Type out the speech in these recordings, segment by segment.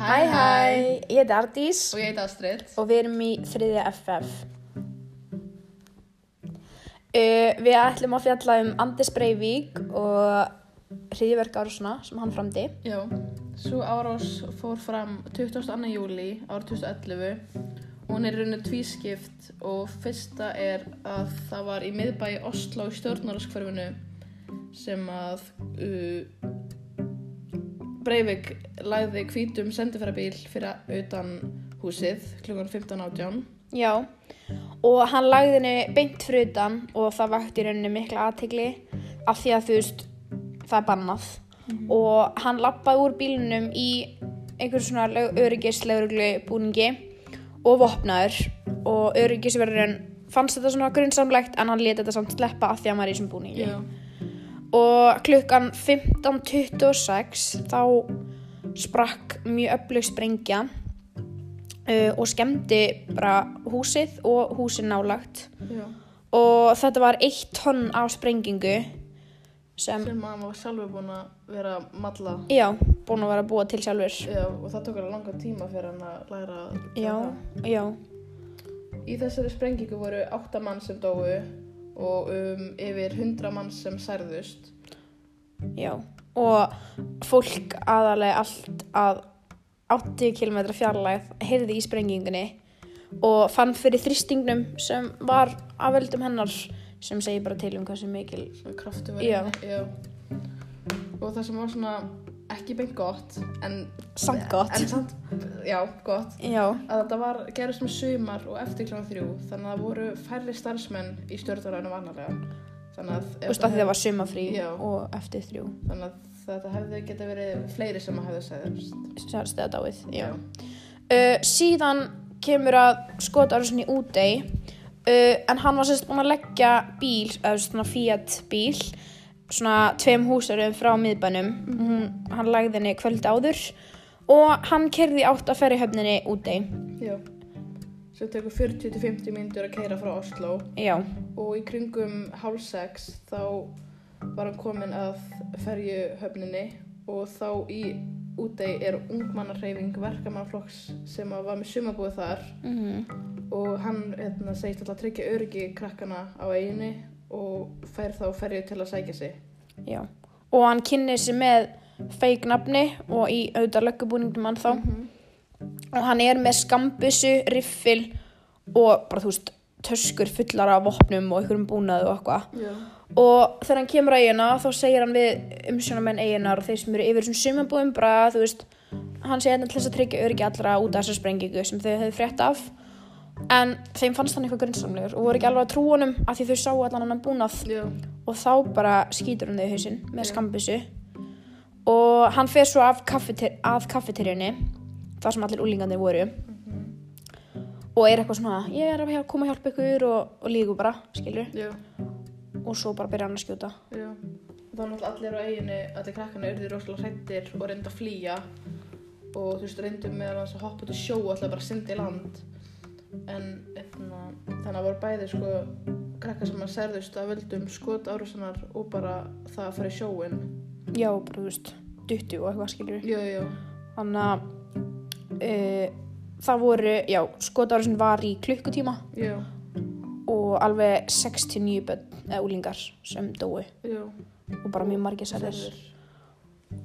Hæ hæ, ég heiti Ardís Og ég heiti Astrid. og við erum í þriðja FF. Uh, við ætlum að fjalla um Anders Breivik og hriðiverk árásuna sem hann framdi. Já, svo árás fór fram 22. júli árið 2011 og hún er rauninu tvískipt og fyrsta er að það var í miðbæi Oslo í stjórnarskverfinu sem að uh, Breivik læði hvítum sendifærabíl fyrir utan húsið klukkan 15.18. Já, og hann lagði henni beint fyrir utan og það vakti rauninni mikla aðtegli af því að þú veist, það er bannað. Og hann lappaði úr bílunum í einhver svona öryggislauruglu búningi og vopnaður og öryggisverðurinn fannst þetta svona grunnsamlegt en hann leti þetta samt sleppa af því að hann var í þessum búningi. Já, Og klukkan 15.26 þá sprakk mjög öflug sprengja uh, og skemmdi bara húsið og húsið nálagt. já. Og þetta var eitt tonn af sprengingu sem, Sem að hann var sjálfur búin að vera að malla. já, búin að vera að búa til sjálfur. Já, og það tók alveg langa tíma fyrir hann að læra að Já, já, Í þessari sprengingu voru átta mann sem dóu og um yfir hundra mann sem særðust. já. Og fólk aðalega allt að 80 km fjarlægð heyrði í sprengingunni og fann fyrir þrýstingnum sem var af völdum hennar sem segir bara til um hversu mikil Svona kraftu var Já. Já. Og það sem var svona ekki beint gott, en... samt gott En samt, já, gott. já, Að þetta var, gerist með sumar og eftir kláðan þrjú, þannig að það voru færri starfsmenn í stjórnarænum vanarlega. Þannig að... veist að það var sumafrí og eftir þrjú Þannig að þetta hefði geta verið fleiri sem að hefði segðast. sérst eða dáið. Uh, síðan kemur að skotárusin í útei uh, en hann var sérst búin að leggja bíl, eða svona Fiat bíl svona tveim húsarum frá miðbænum. Hún, hann lagði henni kvöld áður og hann kerði átt að ferja höfninni útei Já. Svo tekur 40-50 mínútur að keira frá Oslo já, og í kringum hálf sex þá var hann komin að ferju höfninni og þá í útei er ungmannarreyfing verkamannflokks sem var með sumabúið þar. Mm og hann hérna, segist alltaf að tryggja öryggi krakkana á eiginni og fær þá ferju til að sækja sig. já. Og hann kynni sig með feik nafni og í auðvitað löggubúningum hann þá og hann er með skambissu, riffil og bara þú veist töskur fullar af vopnum og einhverjum búnaði og eitthvað. Já. og þegar hann kemur að eigina þá segir hann við umsjónamenn eiginar og þeir sem eru yfir þessum sumabúðum bara þú veist hann segir hérna til þess að tryggja öryggi allra út af þessar sprengingu sem þau hefðu frétt af en þeim fannst hann eitthvað grunnsamlegur og voru ekki alveg að trúa honum af því þau sáu allan hann búnað. Já. og þá bara skýtur hann þau í hausinn með skambissu og hann fer svo af kaffeter að kaffeterjunni þar sem allir úlingarnir voru. Og er eitthvað svona ég er að koma að hjálpa ykkur og, og lígu bara, skilur. Já. og svo bara byrja hann að skjóta. Já. Þá náttúrulega allir á eiginu, allir krakkana urðu rosalega hrættir og reynda að flýja. Og þú veist reyndu meðal hans að hoppa út í sjó og alltaf bara syndi í land en etna, þannig að voru bæði sko krakkar sem að særðust að völdum skot árusanar og bara það að fara í sjóin já, bara þú veist, duttu og eitthvað já, þannig að uh, það voru, já, skotárusin var í klukkutíma já, og alveg 69 bönn eða úlingar sem dói já. Og bara mjög margir Særðir.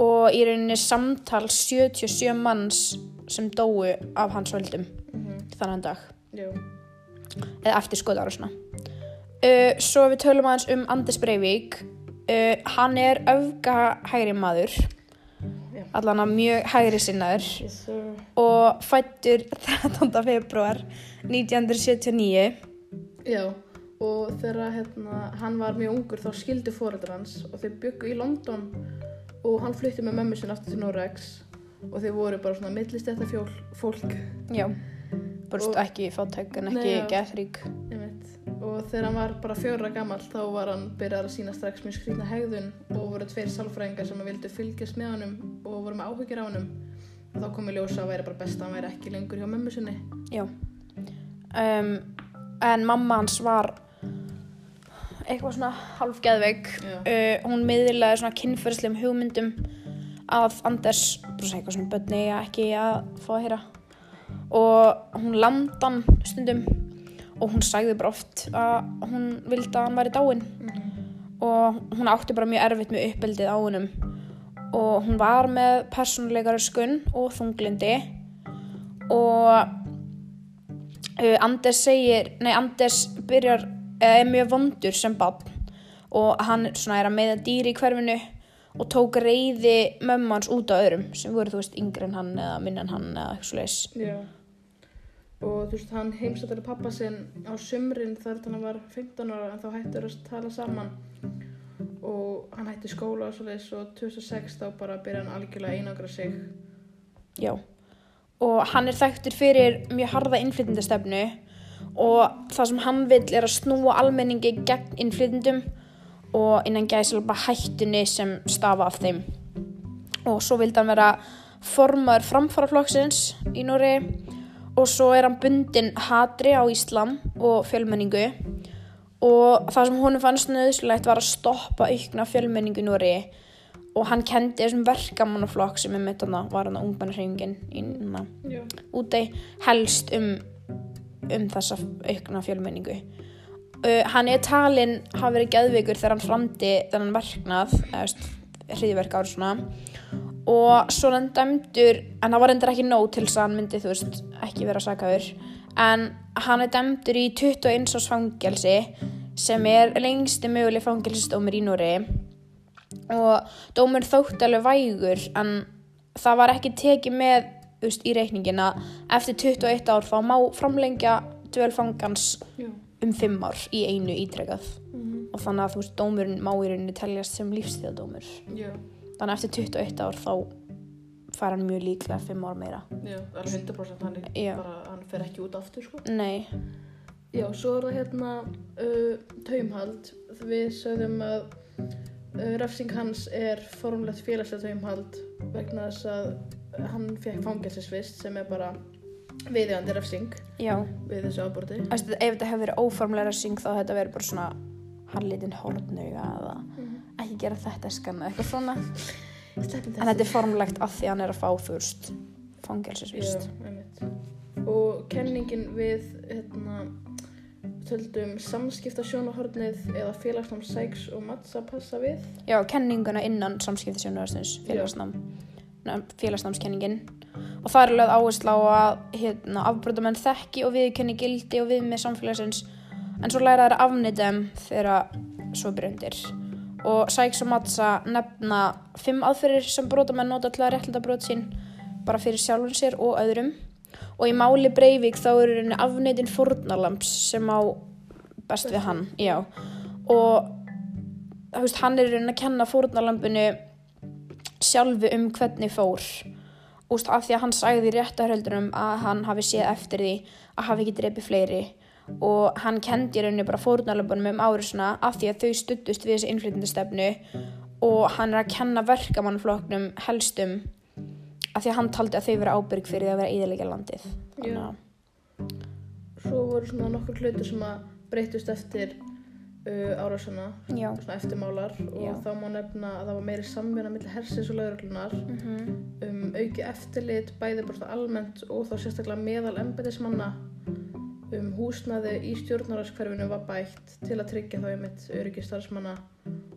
og í rauninni samtal 77 manns sem dóu af hans völdum Mhm. þannig dag Já, eða eftir skoðárásuna uh, svo við tölum aðeins um Anders Breivik. Uh, hann er öfga hægri maður. Allan að mjög hægri sinnaður. Yes og fættur 13. februar 1979 Já, og þegar hérna, hann var mjög ungur þá skildu fóreldrar hans og þeir byggu í London. Og hann flutti með mömmu sinni aftur til Norex og þeir voru bara svona millist þetta fólk. Já, Og- ekki fátæk en ekki einmitt. og þegar hann var bara fjóra gammal þá var hann byrjað að sína strax mjög skrýtna hegðun og voru tveir sálfræðingar sem vildu fylgjast með honum og voru með áhyggjur á honum. Og þá kom í ljósa að væri bara best að hann væri ekki lengur hjá mömmu sinni. Já. Um, en mamma hans var eitthvað svona halvgeðveik uh, hún miðlaði svona kynferðslegum hugmyndum að Anders bara segja eitthvað sem bönni ekki að fá að heyra og hún landa hann stundum. Og hún sagði bara oft að hún vildi að hann væri dáinn. Og hún átti bara mjög erfitt með uppeldið á hennum og hún var með persónuleikar skun og þunglindi og uh, Anders segir, nei Anders byrjar, eða er mjög vondur sem barn. Og hann svona er að meða dýri í hverfinu og tók reyði mömmans út á öðrum sem voru þú veist yngri en hann eða minna en hann eða eitthvað svoleiðis. Já. Og þú veist, hann heimsættur pappa sinn á sumrin þar til hann var 15 ára en þá hættur að tala saman og hann hætti skóla og svoleiðis og 2006 þá bara byrja hann algjörlega að einangra sig. Já. Og hann er þekktur fyrir mjög harða innflytjandastefnu og það sem hann vill er að snúa almenningi gegn innflytjandum og innan gæsal bara hættunni sem stafa af þeim. Og svo vildi hann vera formar framfaraflokksins í Nóri og svo er hann bundin hatri á Íslam og fjölmenningu. Og það sem honum fannst nöðslegt var að stoppa aukna fjölmenningu í Nóri og hann kendi þessum verkamannaflokk sem er mitt hann var hann hana, Já. úti helst um, um þessa aukna fjölmenningu. Uh, hann er talinn hafa verið geðveikur þegar hann framdi þennan verknað hriðverk ára svona og svo hann dæmdur en það var endur ekki nóg til þess að hann myndi þú veist ekki vera sakaður. En hann er dæmdur í 21 ás fangelsi sem er lengsti möguleg fangelsistómur í Núri og dómur þótti alveg vægur en það var ekki tekið með veist, í reikningin að eftir 21 ár þá má framlengja dvölfangans Já. um 5 ár í einu ítrekað. Mm og þannig að þú veist, dómurinn má í rauninni teljast sem lífstíðadómur Já. Þannig að eftir 21 ár þá fær hann mjög líklega 5 ár meira Já, alveg 100% hann, er bara, hann fer ekki út aftur sko. nei, Já, svo er það hérna uh, taumhald. Við sögðum að uh, refsing hans er formlegt félagslega taumhald vegna þess að hann fekk fangelsisvist sem er bara viðjandi refsing já við þessu áborti. Æstu, ef þetta hefur verið óformlega syng þá hefði þetta verið bara svona harlitin hortnauga eða ekki gera þetta skanna eitthvað svona. En þetta er formlegt af því að hann er að fá fyrst fangelsisvist. Og kenningin við hérna, töldum samskipta sjónahornið eða félagsnám sæks og matts að passa við. Já, kenninguna innan samskiptisjónarastins félagsnám félagsnámskenningin. Og það er lögð áherslu á að hérna, afbrotamenn þekki og viðkenni gildi og viðmið samfélagsins. En svo læra afnýta þeim þegar svo brundir og Sæks og Matsa nefna fimm aðferðir sem brotamenn nota til að réttlita brot sín bara fyrir sjálfum sér og öðrum. Og í máli Breivik þá eru henni afnýtin fórnalamps sem á best við hann já. og veist, hann er rauninni að kenna fórnarlambinu sjálfu um hvernig fór. Úst, af því að hann sagði í réttarhöldunum að hann hafi séð eftir því að hafi ekki dreipið fleiri og hann kendi rauninni bara fórnarlambunum um árisuna af því að þau stuttust við þessi innflytjandastefnu og hann er að kenna verkamannflokknum helstum af því að hann taldi að þau vera ábyrg fyrir því að vera íðilega landið. Svo voru svona nokkur hlutir sem að breytust eftir uh, árásana, svona eftirmálar. Og Já. þá má nefna að það var meiri samvinna millir hersins og lauruglunar mm um auki eftirlit bæði bara almennt og þá sérstaklega meðal embætismanna um húsnaði í stjórnararskverfinu var bætt til að tryggja þá einmitt öryggi starfsmanna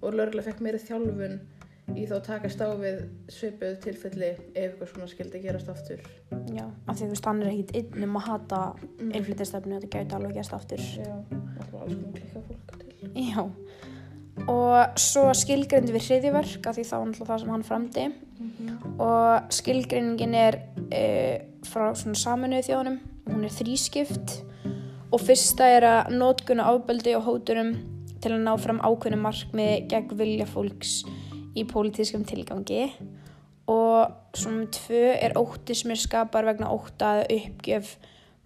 og lauruglega fekk meiri þjálfun í þá takast á við svipuð tilfelli ef eitthvað svona skildi gerast aftur. já, af því þú veist hann er ekkit einn um að hata innflytjastefnu þetta gæti alveg gerst aftur. Já, alltaf alls konar klikka fólk til. Já, og svo skilgreindi við hriðiverk af því það var náttúrulega það sem hann framdi. Og skilgreiningin er uh, frá svona saminuðu þjóðunum, hún er þrískipt og fyrsta er að nótkunna ábeldi og hóturum til að ná fram ákveðnum markmiði gegn vilja fólks í pólitískum tilgangi. Og svona tvö er ótti sem er skapar vegna ótta að uppgjöf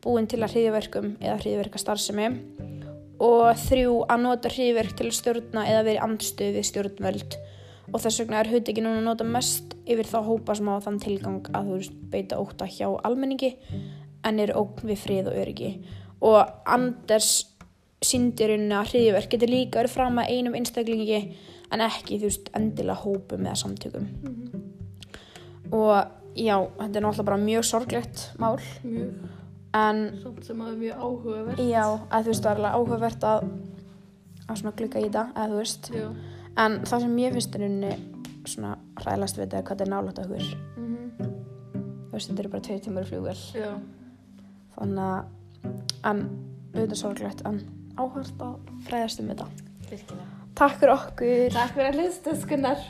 búin til að hriðiverkum eða hriðiverka starfsemi. Og þrjú að nota hriðverk til að stjórna eða verið andstöð við stjórnvöld. Og þess vegna er hugdegi núna að nota mest yfir þá hópa sem á þann tilgang að þú beita óta hjá almenningi en er ógn við frið og öryggi og Anders síndirinn að hriðverk getur líka verið fram að einum einstaklingi en ekki þú veist endilega hópum eða samtökum. Og já, þetta er náttúrulega bara mjög sorglegt mál. Mjög, en samt sem að það er mjög áhugavert. já, að þú veist, það er alveg áhugavert að að svona glugga í þetta, eða þú veist. Já. en það sem ég finnst er unni svona hræðlast við þetta hvað þetta er nálægt okkur. Mm þú veist, þetta eru bara tveir flugvel Já. þannig að en auðvitað sorglegt en áhört að fræðast um þetta Virkilega. Takk fyrir okkur Takk fyrir að hlusta, skunnar.